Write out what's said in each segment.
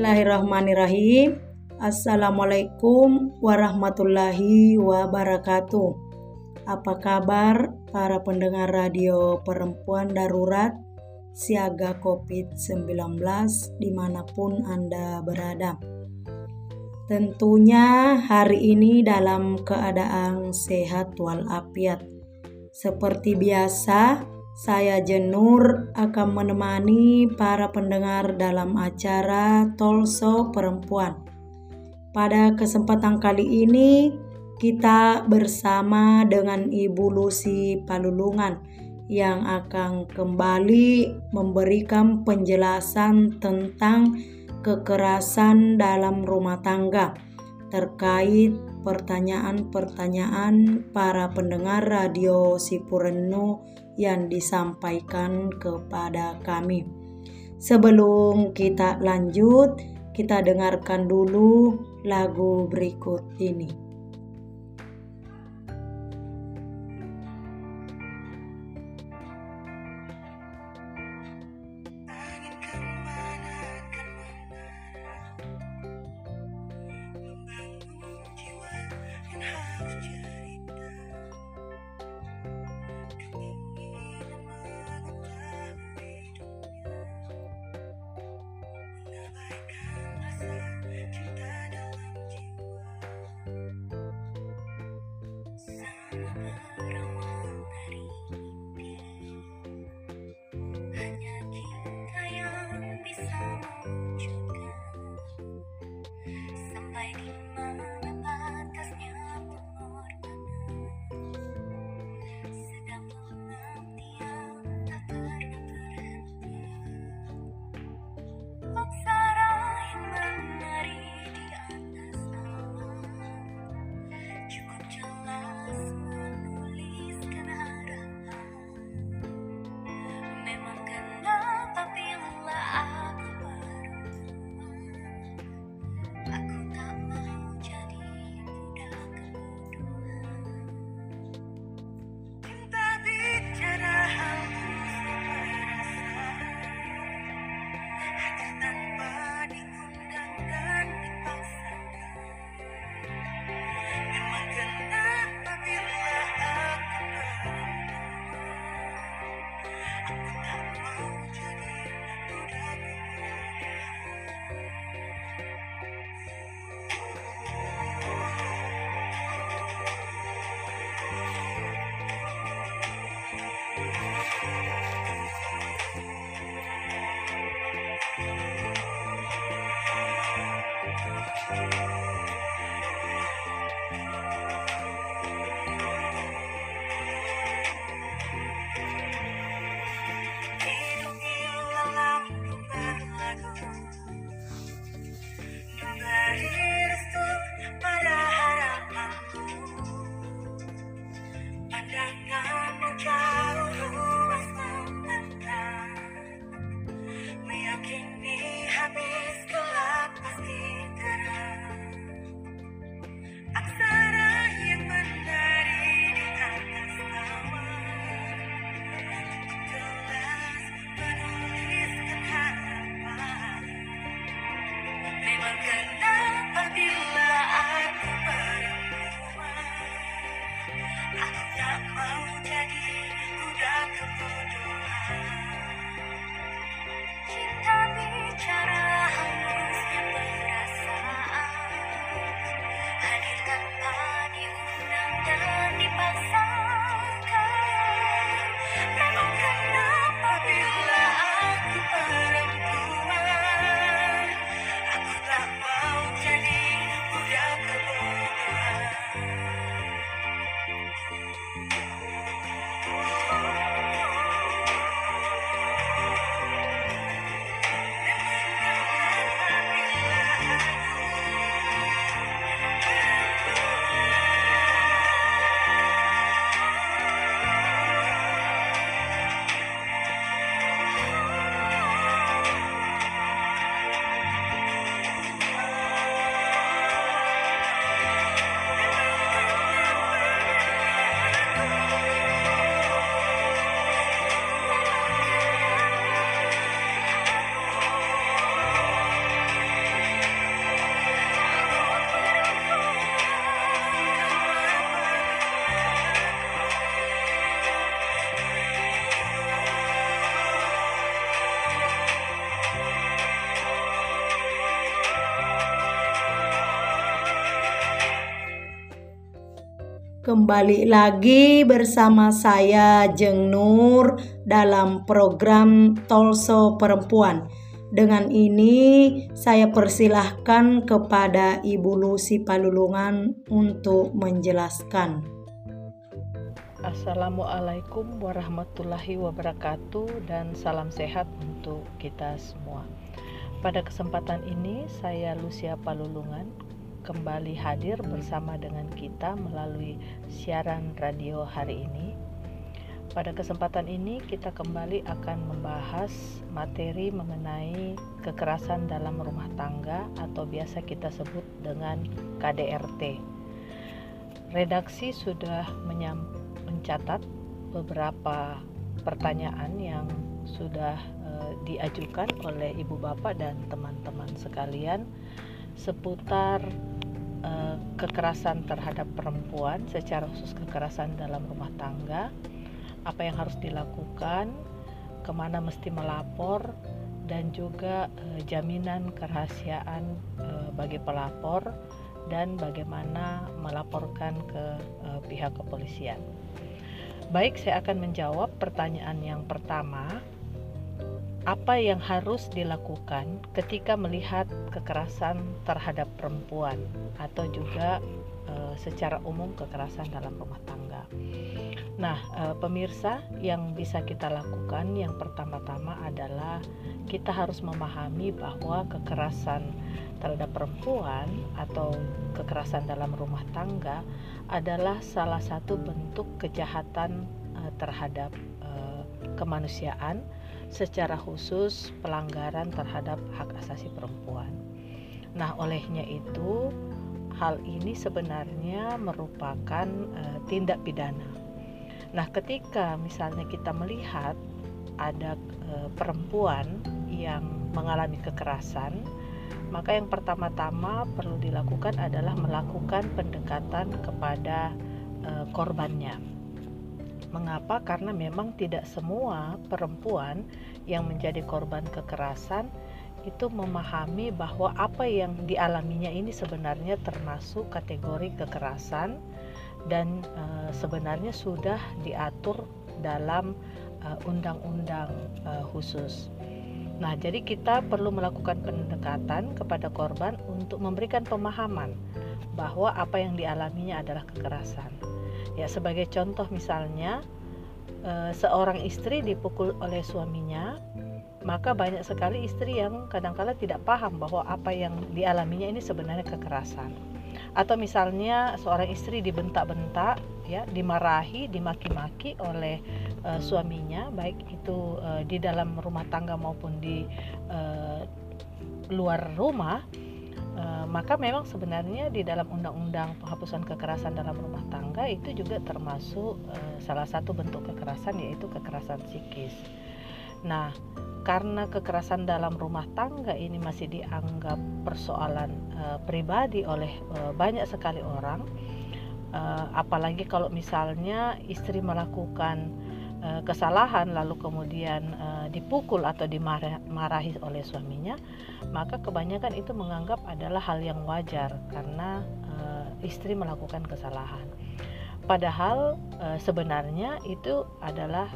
Bismillahirrahmanirrahim. Assalamualaikum warahmatullahi wabarakatuh. Apa kabar para pendengar radio perempuan darurat siaga COVID-19 di mana pun Anda berada? Tentunya hari ini dalam keadaan sehat walafiat. Seperti biasa, saya Jenur akan menemani para pendengar dalam acara Tolso Perempuan. Pada kesempatan kali ini, kita bersama dengan Ibu Lucy Palulungan yang akan kembali memberikan penjelasan tentang kekerasan dalam rumah tangga terkait pertanyaan-pertanyaan para pendengar radio Sipurenu yang disampaikan kepada kami. Sebelum kita lanjut, kita dengarkan dulu lagu berikut ini. Kembali lagi bersama saya Jeng Nur dalam program Tolso Perempuan. Dengan ini saya persilahkan kepada Ibu Lucy Palulungan untuk menjelaskan. Assalamualaikum warahmatullahi wabarakatuh dan salam sehat untuk kita semua. Pada kesempatan ini saya Lucia Palulungan kembali hadir bersama dengan kita melalui siaran radio hari ini. Pada kesempatan ini kita kembali akan membahas materi mengenai kekerasan dalam rumah tangga atau biasa kita sebut dengan KDRT. Redaksi sudah mencatat beberapa pertanyaan yang sudah diajukan oleh ibu bapak dan teman-teman sekalian seputar uh, kekerasan terhadap perempuan secara khusus kekerasan dalam rumah tangga apa yang harus dilakukan ke mana mesti melapor dan juga uh, jaminan kerahasiaan uh, bagi pelapor dan bagaimana melaporkan ke uh, pihak kepolisian. Baik, saya akan menjawab pertanyaan yang pertama apa yang harus dilakukan ketika melihat kekerasan terhadap perempuan atau juga e, secara umum kekerasan dalam rumah tangga. Nah, e, pemirsa yang bisa kita lakukan yang pertama-tama adalah kita harus memahami bahwa kekerasan terhadap perempuan atau kekerasan dalam rumah tangga adalah salah satu bentuk kejahatan e, terhadap e, kemanusiaan secara khusus pelanggaran terhadap hak asasi perempuan. Nah, olehnya itu hal ini sebenarnya merupakan uh, tindak pidana. Nah, ketika misalnya kita melihat ada uh, perempuan yang mengalami kekerasan, maka yang pertama-tama perlu dilakukan adalah melakukan pendekatan kepada uh, korbannya Mengapa? Karena memang tidak semua perempuan yang menjadi korban kekerasan itu memahami bahwa apa yang dialaminya ini sebenarnya termasuk kategori kekerasan dan e, sebenarnya sudah diatur dalam eh, undang-undang e, khusus. Nah, jadi kita perlu melakukan pendekatan kepada korban untuk memberikan pemahaman bahwa apa yang dialaminya adalah kekerasan. Ya, sebagai contoh misalnya e, seorang istri dipukul oleh suaminya, maka banyak sekali istri yang kadang-kala tidak paham bahwa apa yang dialaminya ini sebenarnya kekerasan. Atau misalnya seorang istri dibentak-bentak, ya, dimarahi, dimaki-maki oleh e, suaminya, baik itu e, di dalam rumah tangga maupun di e, luar rumah Eh, maka memang sebenarnya di dalam undang-undang penghapusan kekerasan dalam rumah tangga itu juga termasuk uh, salah satu bentuk kekerasan yaitu kekerasan psikis. Nah, karena kekerasan dalam rumah tangga ini masih dianggap persoalan uh, pribadi oleh banyak sekali orang, apalagi kalau misalnya istri melakukan uh, kesalahan lalu kemudian uh, dipukul atau dimarahi oleh suaminya, maka kebanyakan itu menganggap adalah hal yang wajar karena uh, istri melakukan kesalahan. Padahal sebenarnya itu adalah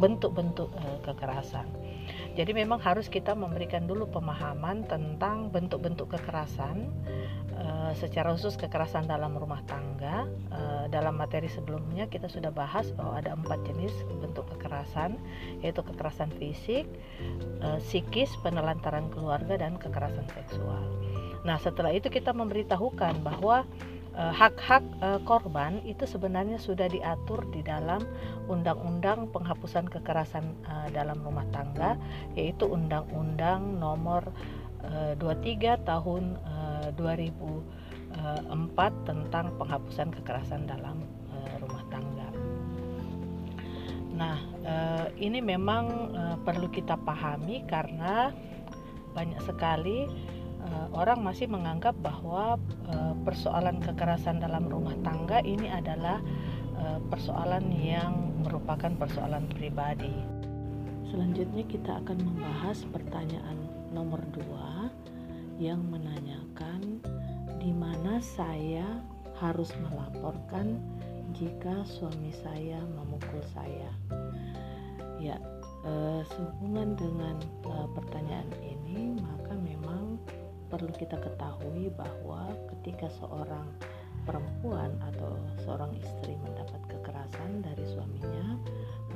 bentuk-bentuk kekerasan. Jadi memang harus kita memberikan dulu pemahaman tentang bentuk-bentuk kekerasan uh, secara khusus kekerasan dalam rumah tangga. Uh, dalam materi sebelumnya kita sudah bahas bahwa ada empat jenis bentuk kekerasan, yaitu kekerasan fisik, uh, psikis, penelantaran keluarga, dan kekerasan seksual. Nah setelah itu kita memberitahukan bahwa Eh, hak-hak uh, korban itu sebenarnya sudah diatur di dalam Undang-Undang Penghapusan Kekerasan uh, dalam Rumah Tangga yaitu Undang-Undang Nomor 23 Tahun uh, 2004 tentang penghapusan kekerasan dalam uh, rumah tangga. Nah, ini memang perlu kita pahami karena banyak sekali orang masih menganggap bahwa persoalan kekerasan dalam rumah tangga ini adalah persoalan yang merupakan persoalan pribadi. Selanjutnya kita akan membahas pertanyaan nomor dua yang menanyakan di mana saya harus melaporkan jika suami saya memukul saya? Ya, eh, sehubungan dengan eh, pertanyaan ini, maka memang perlu kita ketahui bahwa ketika seorang perempuan atau seorang istri mendapat kekerasan dari suaminya,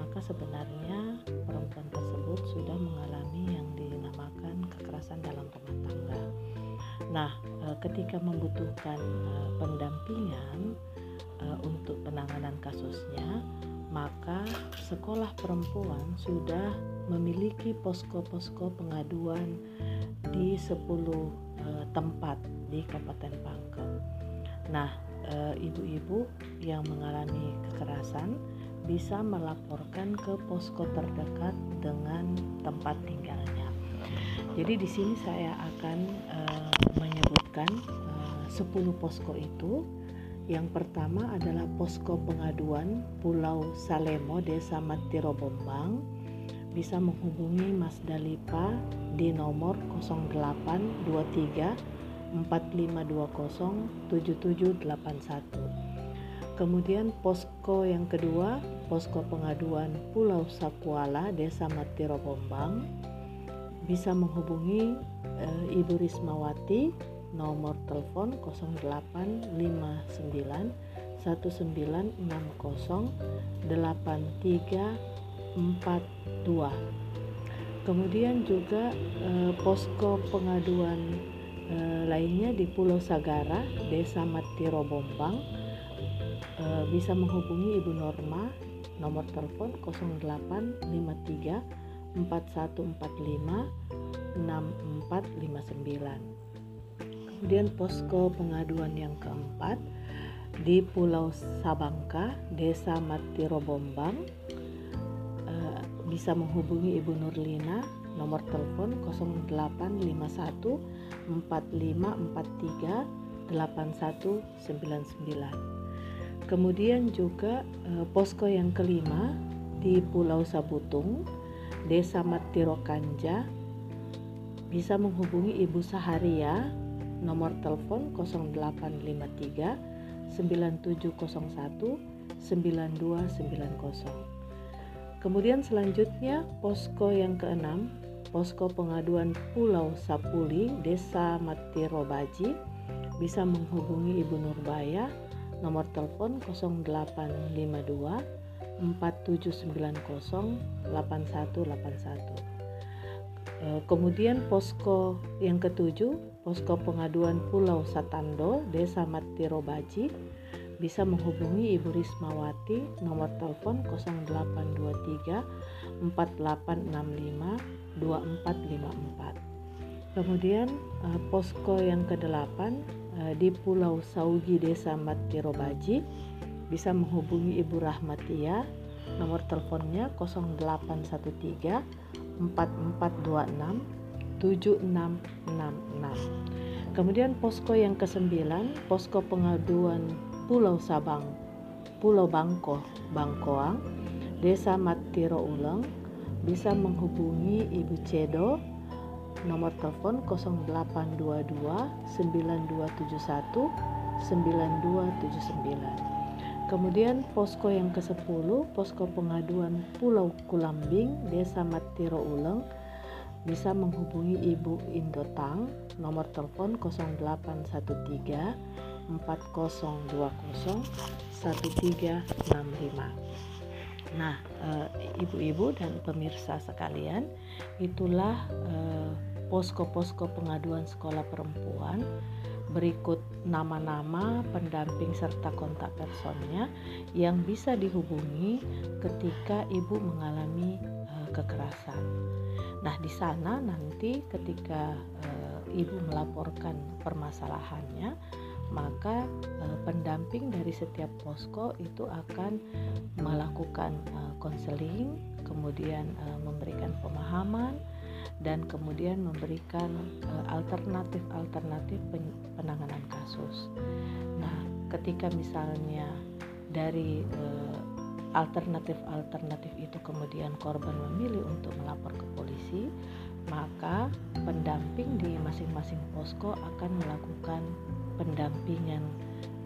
maka sebenarnya perempuan tersebut sudah mengalami yang dinamakan kekerasan dalam rumah tangga. Nah, eh, ketika membutuhkan eh, pendampingan eh, untuk penanganan kasusnya, maka sekolah perempuan sudah memiliki posko-posko pengaduan di 10 tempat di Kabupaten Pangkep. Nah, ibu-ibu yang mengalami kekerasan bisa melaporkan ke posko terdekat dengan tempat tinggalnya. Jadi di sini saya akan uh, menyebutkan eh, uh, 10 posko itu. Yang pertama adalah posko pengaduan Pulau Salemo, Desa Matiro Bombang. Bisa menghubungi Mas Dalipa di nomor 0823 4520 7781. Kemudian posko yang kedua, posko pengaduan Pulau Sapuala, Desa Matiro Bombang bisa menghubungi uh, Ibu Rismawati nomor telepon 0859 1960 8342. Kemudian juga eh, posko pengaduan eh, lainnya di Pulau Sagara, Desa Matiro Bombang. Eh, bisa menghubungi Ibu Norma nomor telepon 0853 4145 6459. Kemudian posko pengaduan yang keempat di Pulau Sabangka, Desa Matiro Bombang eh, bisa menghubungi Ibu Nurlina nomor telepon 0851 4543 8199. Kemudian juga eh, posko yang kelima di Pulau Sabutung Desa Matiro Kanja bisa menghubungi Ibu Saharia nomor telepon 0853 9701 9290. Kemudian selanjutnya posko yang keenam, posko pengaduan Pulau Sapuli, Desa Matiro Baji bisa menghubungi Ibu Nurbaya nomor telepon 0852 4790 8181. Kemudian posko yang ketujuh, posko pengaduan Pulau Satando, Desa Matiro Baji, bisa menghubungi Ibu Rismawati nomor telepon 0823 4865 2454. Kemudian eh, posko yang kedelapan eh, di Pulau Saugi Desa Matiro Baji bisa menghubungi Ibu Rahmatia. Nomor teleponnya 0813 4426 7666 kemudian posko yang kesembilan posko pengaduan Pulau Sabang Pulau Bangko Bangkoang Desa Matiro Uleng. Bisa menghubungi Ibu Cedo nomor telepon 0822 9271 9279 Kemudian posko yang ke-10, posko pengaduan Pulau Kulambing, Desa Matiro Uleng, bisa menghubungi Ibu Indotang nomor telepon 0813 4020 1365. Nah, eh, ibu-ibu dan pemirsa sekalian, itulah eh, posko-posko pengaduan sekolah perempuan Berikut nama-nama pendamping serta kontak personnya yang bisa dihubungi ketika ibu mengalami uh, kekerasan. Nah, di sana nanti ketika uh, ibu melaporkan permasalahannya, maka uh, pendamping dari setiap posko itu akan melakukan konseling, kemudian memberikan pemahaman dan kemudian memberikan uh, alternatif-alternatif penanganan kasus. Nah, ketika misalnya dari uh, alternatif-alternatif itu kemudian korban memilih untuk melapor ke polisi, maka pendamping di masing-masing posko akan melakukan pendampingan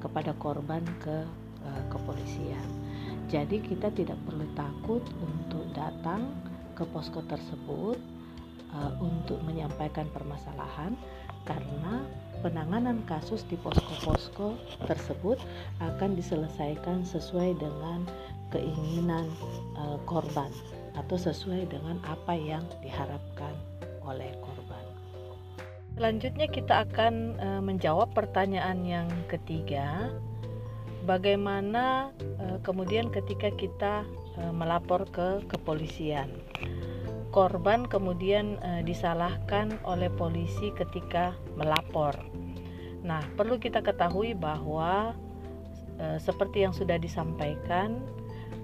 kepada korban ke uh, kepolisian. Jadi kita tidak perlu takut untuk datang ke posko tersebut uh, untuk menyampaikan permasalahan karena penanganan kasus di posko-posko tersebut akan diselesaikan sesuai dengan keinginan uh, korban atau sesuai dengan apa yang diharapkan oleh korban. Selanjutnya kita akan uh, menjawab pertanyaan yang ketiga. Bagaimana uh, kemudian ketika kita melapor ke kepolisian? Korban kemudian disalahkan oleh polisi ketika melapor. Nah, perlu kita ketahui bahwa seperti yang sudah disampaikan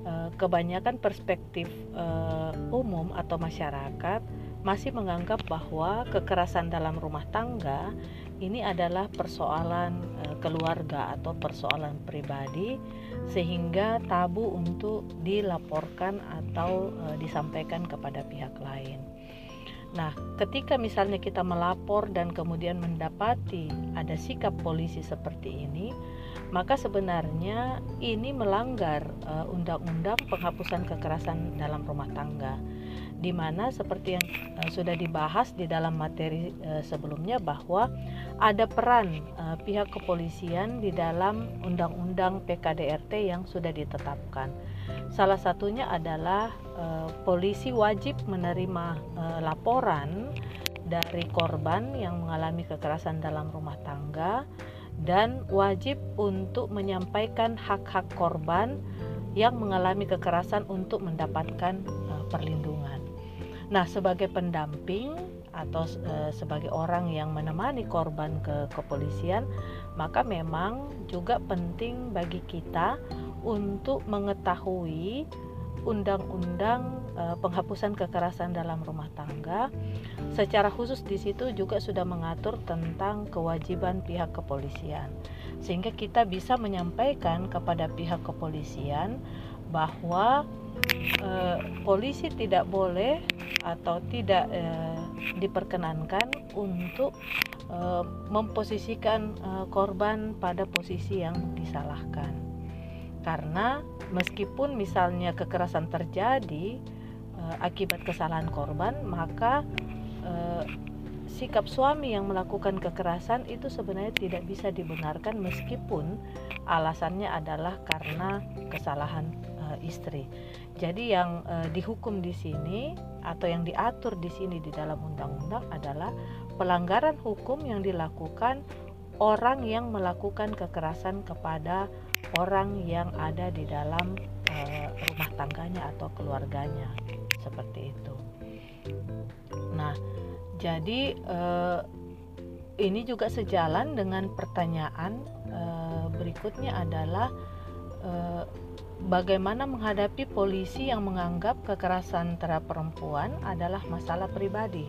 Eh, kebanyakan perspektif uh, umum atau masyarakat masih menganggap bahwa kekerasan dalam rumah tangga ini adalah persoalan uh, keluarga atau persoalan pribadi sehingga tabu untuk dilaporkan atau uh, disampaikan kepada pihak lain. Nah, ketika misalnya kita melapor dan kemudian mendapati ada sikap polisi seperti ini, maka sebenarnya ini melanggar uh, undang-undang penghapusan kekerasan dalam rumah tangga di mana seperti yang uh, sudah dibahas di dalam materi uh, sebelumnya bahwa ada peran uh, pihak kepolisian di dalam undang-undang PKDRT yang sudah ditetapkan. Salah satunya adalah polisi wajib menerima laporan dari korban yang mengalami kekerasan dalam rumah tangga dan wajib untuk menyampaikan hak-hak korban yang mengalami kekerasan untuk mendapatkan perlindungan. Nah, sebagai pendamping atau uh, sebagai orang yang menemani korban ke kepolisian, maka memang juga penting bagi kita untuk mengetahui undang-undang uh, penghapusan kekerasan dalam rumah tangga. Secara khusus di situ juga sudah mengatur tentang kewajiban pihak kepolisian. Sehingga kita bisa menyampaikan kepada pihak kepolisian bahwa uh, polisi tidak boleh atau tidak uh, diperkenankan untuk uh, memposisikan uh, korban pada posisi yang disalahkan. Karena meskipun misalnya kekerasan terjadi e, akibat kesalahan korban maka e, sikap suami yang melakukan kekerasan itu sebenarnya tidak bisa dibenarkan meskipun alasannya adalah karena kesalahan istri. Jadi yang e, dihukum di sini atau yang diatur di sini di dalam undang-undang adalah pelanggaran hukum yang dilakukan orang yang melakukan kekerasan kepada orang yang ada di dalam uh, rumah tangganya atau keluarganya seperti itu. Nah, jadi uh, ini juga sejalan dengan pertanyaan uh, berikutnya adalah uh, bagaimana menghadapi polisi yang menganggap kekerasan terhadap perempuan adalah masalah pribadi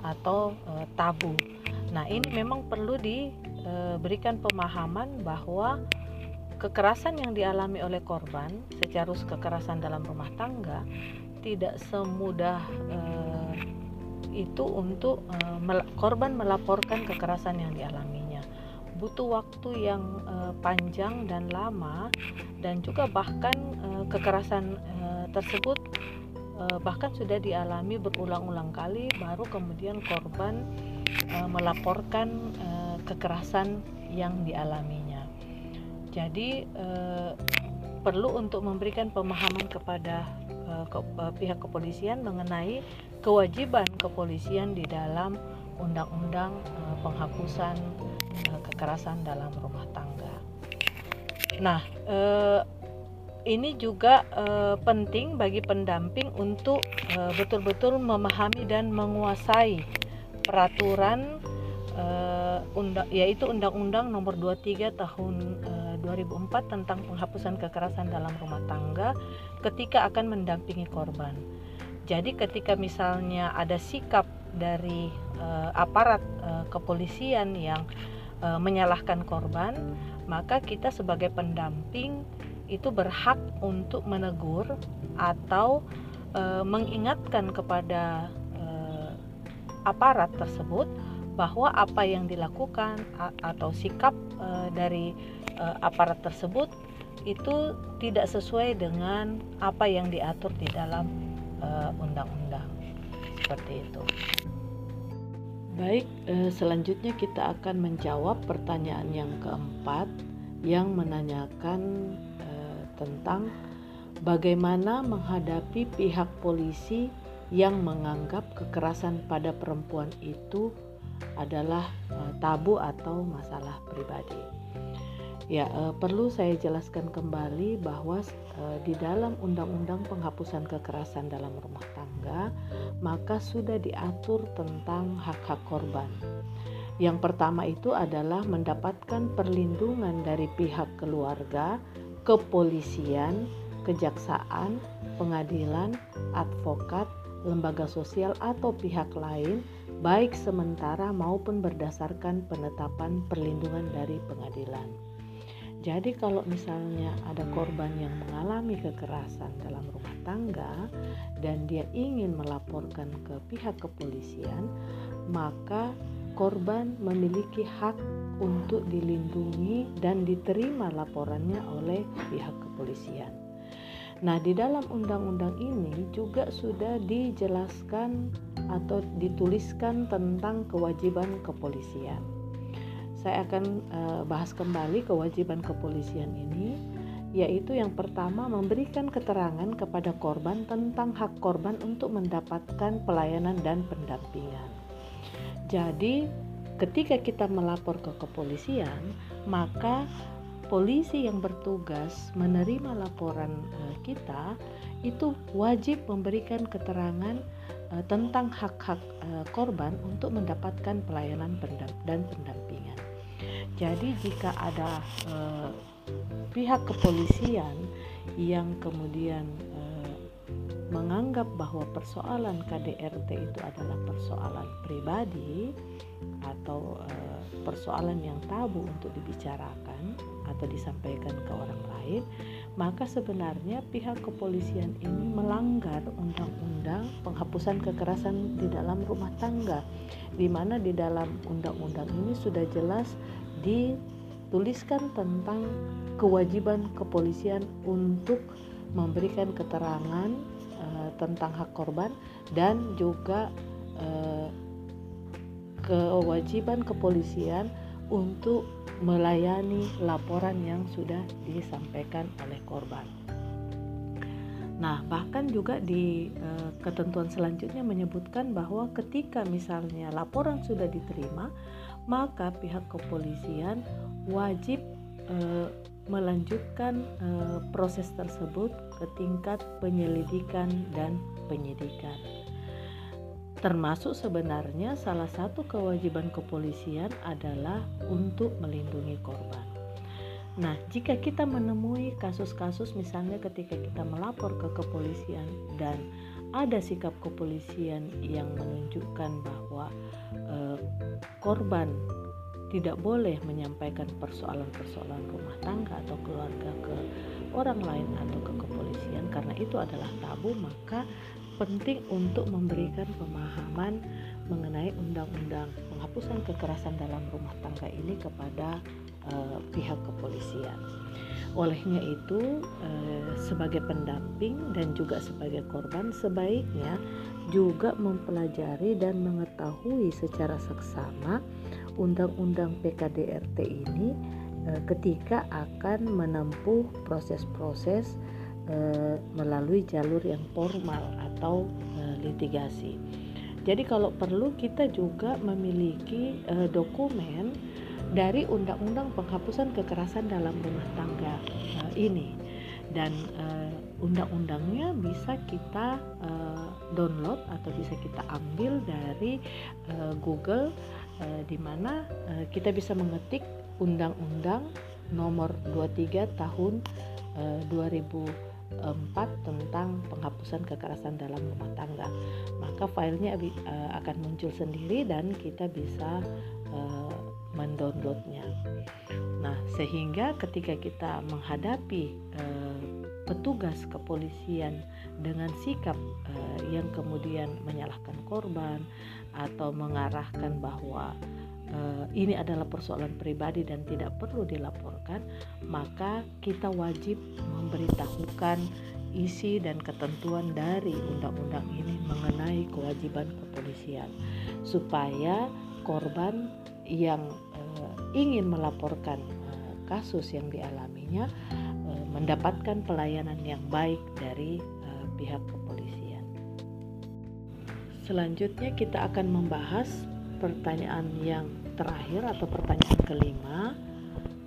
atau uh, tabu. Nah, ini memang perlu diberikan pemahaman bahwa kekerasan yang dialami oleh korban secara kekerasan dalam rumah tangga tidak semudah uh, itu untuk mel korban melaporkan kekerasan yang dialaminya butuh waktu yang uh, panjang dan lama dan juga bahkan uh, kekerasan uh, tersebut uh, bahkan sudah dialami berulang-ulang kali baru kemudian korban uh, melaporkan uh, kekerasan yang dialaminya. Jadi eh, perlu untuk memberikan pemahaman kepada eh, ke, eh, pihak kepolisian mengenai kewajiban kepolisian di dalam undang-undang eh, penghapusan kekerasan dalam rumah tangga. Nah, eh, ini juga eh, penting bagi pendamping untuk eh, betul-betul memahami dan menguasai peraturan eh, undang yaitu Undang-Undang Nomor 23 Tahun eh, 2004 tentang penghapusan kekerasan dalam rumah tangga ketika akan mendampingi korban. Jadi ketika misalnya ada sikap dari uh, aparat uh, kepolisian yang uh, menyalahkan korban, maka kita sebagai pendamping itu berhak untuk menegur atau uh, mengingatkan kepada uh, aparat tersebut bahwa apa yang dilakukan atau sikap uh, dari uh, aparat tersebut itu tidak sesuai dengan apa yang diatur di dalam uh, undang-undang seperti itu. Baik, uh, selanjutnya kita akan menjawab pertanyaan yang keempat yang menanyakan uh, tentang bagaimana menghadapi pihak polisi yang menganggap kekerasan pada perempuan itu adalah uh, tabu atau masalah pribadi. Ya, perlu saya jelaskan kembali bahwa di dalam Undang-Undang Penghapusan Kekerasan dalam Rumah Tangga, maka sudah diatur tentang hak-hak korban. Yang pertama itu adalah mendapatkan perlindungan dari pihak keluarga, kepolisian, kejaksaan, pengadilan, advokat, lembaga sosial atau pihak lain, baik sementara maupun berdasarkan penetapan perlindungan dari pengadilan. Jadi kalau misalnya ada korban yang mengalami kekerasan dalam rumah tangga dan dia ingin melaporkan ke pihak kepolisian, maka korban memiliki hak untuk dilindungi dan diterima laporannya oleh pihak kepolisian. Nah, di dalam undang-undang ini juga sudah dijelaskan atau dituliskan tentang kewajiban kepolisian saya akan uh, bahas kembali kewajiban kepolisian ini yaitu yang pertama memberikan keterangan kepada korban tentang hak korban untuk mendapatkan pelayanan dan pendampingan. Jadi, ketika kita melapor ke kepolisian, maka polisi yang bertugas menerima laporan uh, kita itu wajib memberikan keterangan uh, tentang hak-hak korban untuk mendapatkan pelayanan dan pendampingan. Jadi jika ada eh, pihak kepolisian yang kemudian eh, menganggap bahwa persoalan KDRT itu adalah persoalan pribadi atau eh, persoalan yang tabu untuk dibicarakan atau disampaikan ke orang lain, maka sebenarnya pihak kepolisian ini melanggar undang-undang penghapusan kekerasan di dalam rumah tangga, di mana di dalam undang-undang ini sudah jelas dituliskan tentang kewajiban kepolisian untuk memberikan keterangan uh, tentang hak korban dan juga uh, kewajiban kepolisian untuk melayani laporan yang sudah disampaikan oleh korban. Nah, bahkan juga di e, ketentuan selanjutnya menyebutkan bahwa ketika misalnya laporan sudah diterima, maka pihak kepolisian wajib e, melanjutkan e, proses tersebut ke tingkat penyelidikan dan penyidikan. Termasuk sebenarnya salah satu kewajiban kepolisian adalah untuk melindungi korban. Nah, jika kita menemui kasus-kasus misalnya ketika kita melapor ke kepolisian dan ada sikap kepolisian yang menunjukkan bahwa eh, korban tidak boleh menyampaikan persoalan-persoalan rumah tangga atau keluarga ke orang lain atau ke kepolisian karena itu adalah tabu maka penting untuk memberikan pemahaman mengenai undang-undang penghapusan kekerasan dalam rumah tangga ini kepada uh, pihak kepolisian. Olehnya itu, uh, sebagai pendamping dan juga sebagai korban, sebaiknya juga mempelajari dan mengetahui secara seksama undang-undang PKDRT ini uh, ketika akan menempuh proses-proses melalui jalur yang formal atau litigasi. Jadi kalau perlu kita juga memiliki dokumen dari Undang-Undang Penghapusan Kekerasan dalam Rumah Tangga uh, ini. Dan uh, undang-undangnya bisa kita uh, download atau bisa kita ambil dari uh, Google uh, di mana uh, kita bisa mengetik Undang-Undang Nomor 23 Tahun uh, 2000 tentang penghapusan kekerasan dalam rumah tangga. Maka filenya akan muncul sendiri dan kita bisa mendownloadnya. Nah, sehingga ketika kita menghadapi uh, petugas kepolisian dengan sikap uh, yang kemudian menyalahkan korban atau mengarahkan bahwa uh, ini adalah persoalan pribadi dan tidak perlu dilaporkan, maka kita wajib memberitahukan isi dan ketentuan dari undang-undang ini mengenai kewajiban kepolisian supaya korban yang ingin melaporkan uh, kasus yang dialaminya uh, mendapatkan pelayanan yang baik dari uh, pihak kepolisian. Selanjutnya kita akan membahas pertanyaan yang terakhir atau pertanyaan kelima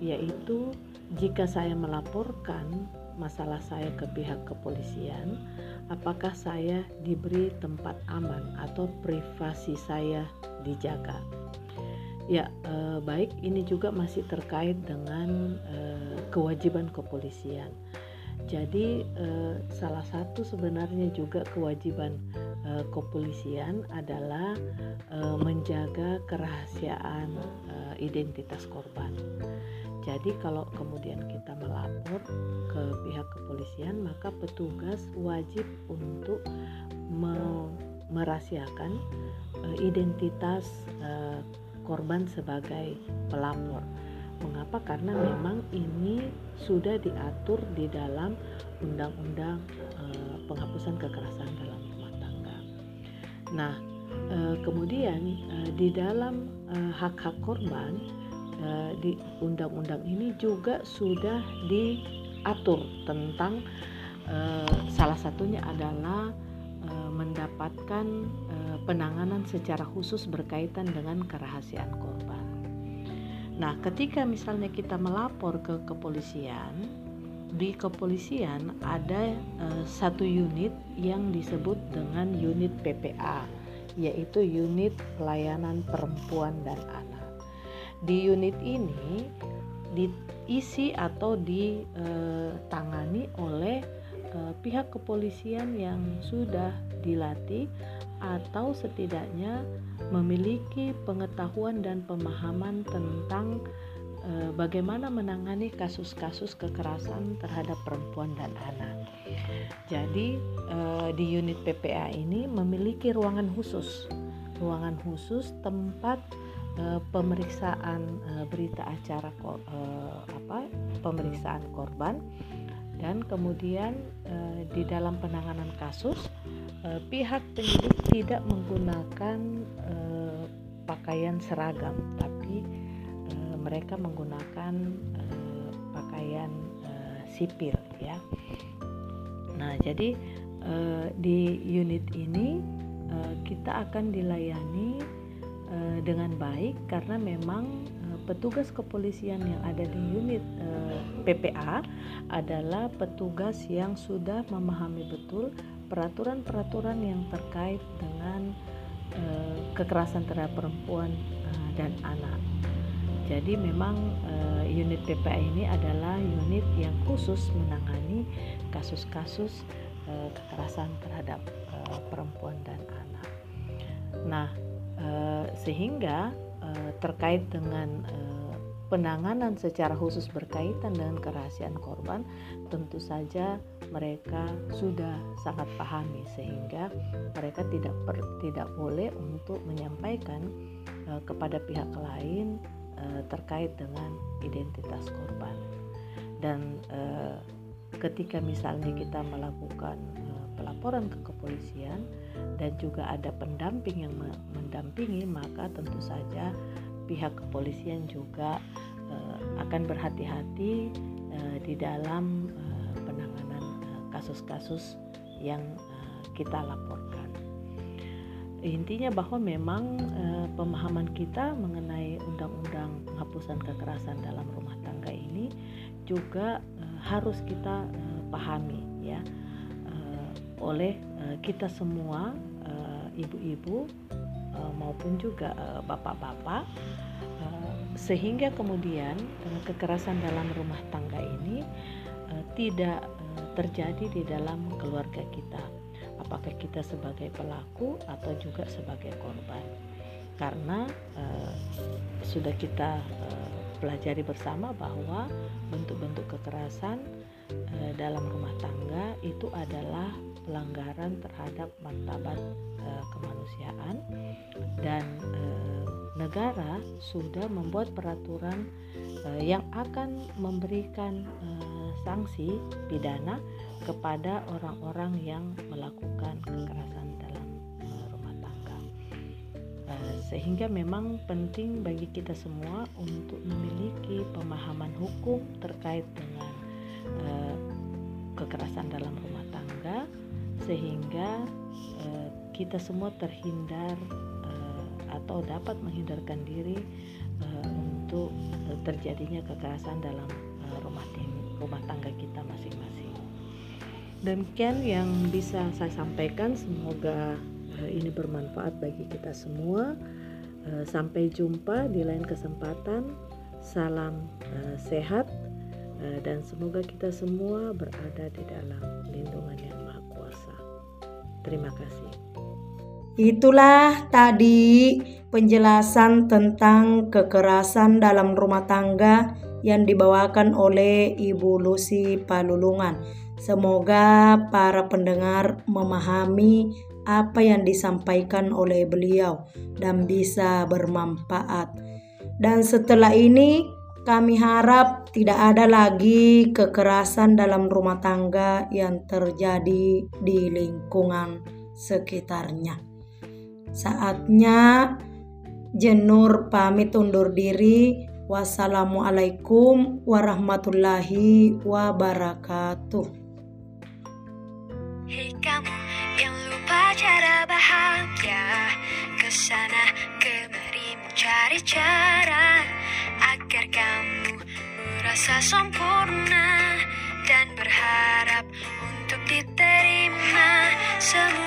yaitu jika saya melaporkan masalah saya ke pihak kepolisian, apakah saya diberi tempat aman atau privasi saya dijaga? Ya, eh, baik ini juga masih terkait dengan eh, kewajiban kepolisian. Jadi eh, salah satu sebenarnya juga kewajiban eh, kepolisian adalah eh, menjaga kerahasiaan eh, identitas korban. Jadi kalau kemudian kita melapor ke pihak kepolisian maka petugas wajib untuk me merahasiakan uh, identitas uh, korban sebagai pelapor. Mengapa? Karena memang ini sudah diatur di dalam undang-undang uh, penghapusan kekerasan dalam rumah tangga. Nah, uh, kemudian uh, di dalam hak-hak korban di undang-undang ini juga sudah diatur tentang salah satunya adalah mendapatkan uh, penanganan secara khusus berkaitan dengan kerahasiaan korban. Nah, ketika misalnya kita melapor ke kepolisian, di kepolisian ada uh, satu unit yang disebut dengan unit PPA, yaitu unit pelayanan perempuan dan anak di unit ini diisi atau ditangani oleh eh, pihak kepolisian yang sudah dilatih atau setidaknya memiliki pengetahuan dan pemahaman tentang eh, bagaimana menangani kasus-kasus kekerasan terhadap perempuan dan anak. Jadi eh, di unit PPA ini memiliki ruangan khusus, ruangan khusus tempat uh, pemeriksaan uh, berita acara uh, apa pemeriksaan korban dan kemudian uh, di dalam penanganan kasus uh, pihak penyidik tidak menggunakan uh, pakaian seragam tapi uh, mereka menggunakan uh, pakaian uh, sipil ya. Nah, jadi uh, di unit ini uh, kita akan dilayani uh, dengan baik karena memang uh, petugas kepolisian yang ada di unit eh, PPA adalah petugas yang sudah memahami betul peraturan-peraturan yang terkait dengan uh, kekerasan terhadap perempuan uh, dan anak. Jadi memang uh, unit PPA ini adalah unit yang khusus menangani kasus-kasus kekerasan terhadap perempuan dan anak. Nah, Eh, sehingga terkait dengan penanganan secara khusus berkaitan dengan kerahasiaan korban tentu saja mereka sudah sangat pahami sehingga mereka tidak per, tidak boleh untuk menyampaikan uh, kepada pihak lain uh, terkait dengan identitas korban. Dan uh, ketika misalnya kita melakukan uh, pelaporan ke kepolisian dan juga ada pendamping yang mendampingi maka tentu saja pihak kepolisian juga uh, akan berhati-hati uh, di dalam uh, penanganan kasus-kasus yang uh, kita laporkan. Intinya bahwa memang uh, pemahaman kita mengenai undang-undang penghapusan kekerasan dalam rumah tangga ini juga uh, harus kita uh, pahami ya oleh uh, kita semua uh, ibu-ibu uh, maupun juga bapak-bapak uh, sehingga kemudian kekerasan dalam rumah tangga ini tidak terjadi di dalam keluarga kita. Apakah kita sebagai pelaku atau juga sebagai korban. Karena sudah kita pelajari bersama bahwa bentuk-bentuk kekerasan dalam rumah tangga itu adalah pelanggaran terhadap martabat uh, kemanusiaan dan uh, negara sudah membuat peraturan uh, yang akan memberikan uh, sanksi pidana kepada orang-orang yang melakukan kekerasan dalam uh, rumah tangga. Uh, sehingga memang penting bagi kita semua untuk memiliki pemahaman hukum terkait dengan uh, kekerasan dalam rumah tangga sehingga uh, kita semua terhindar atau dapat menghindarkan diri uh, untuk uh, terjadinya kekerasan dalam rumah rumah tangga kita masing-masing. Demikian yang bisa saya sampaikan. Semoga ini bermanfaat bagi kita semua. Sampai jumpa di lain kesempatan. Salam sehat dan semoga kita semua berada di dalam lindungan yang Maha Kuasa. Terima kasih. Itulah tadi penjelasan tentang kekerasan dalam rumah tangga yang dibawakan oleh Ibu Lucy Palulungan. Semoga para pendengar memahami apa yang disampaikan oleh beliau dan bisa bermanfaat. Dan setelah ini kami harap tidak ada lagi kekerasan dalam rumah tangga yang terjadi di lingkungan sekitarnya. Saatnya Jenur pamit undur diri. Wassalamualaikum warahmatullahi wabarakatuh. Hei kamu yang lupa cara bahagia Ke sana kemari mencari cara Agar kamu merasa sempurna Dan berharap untuk diterima Semua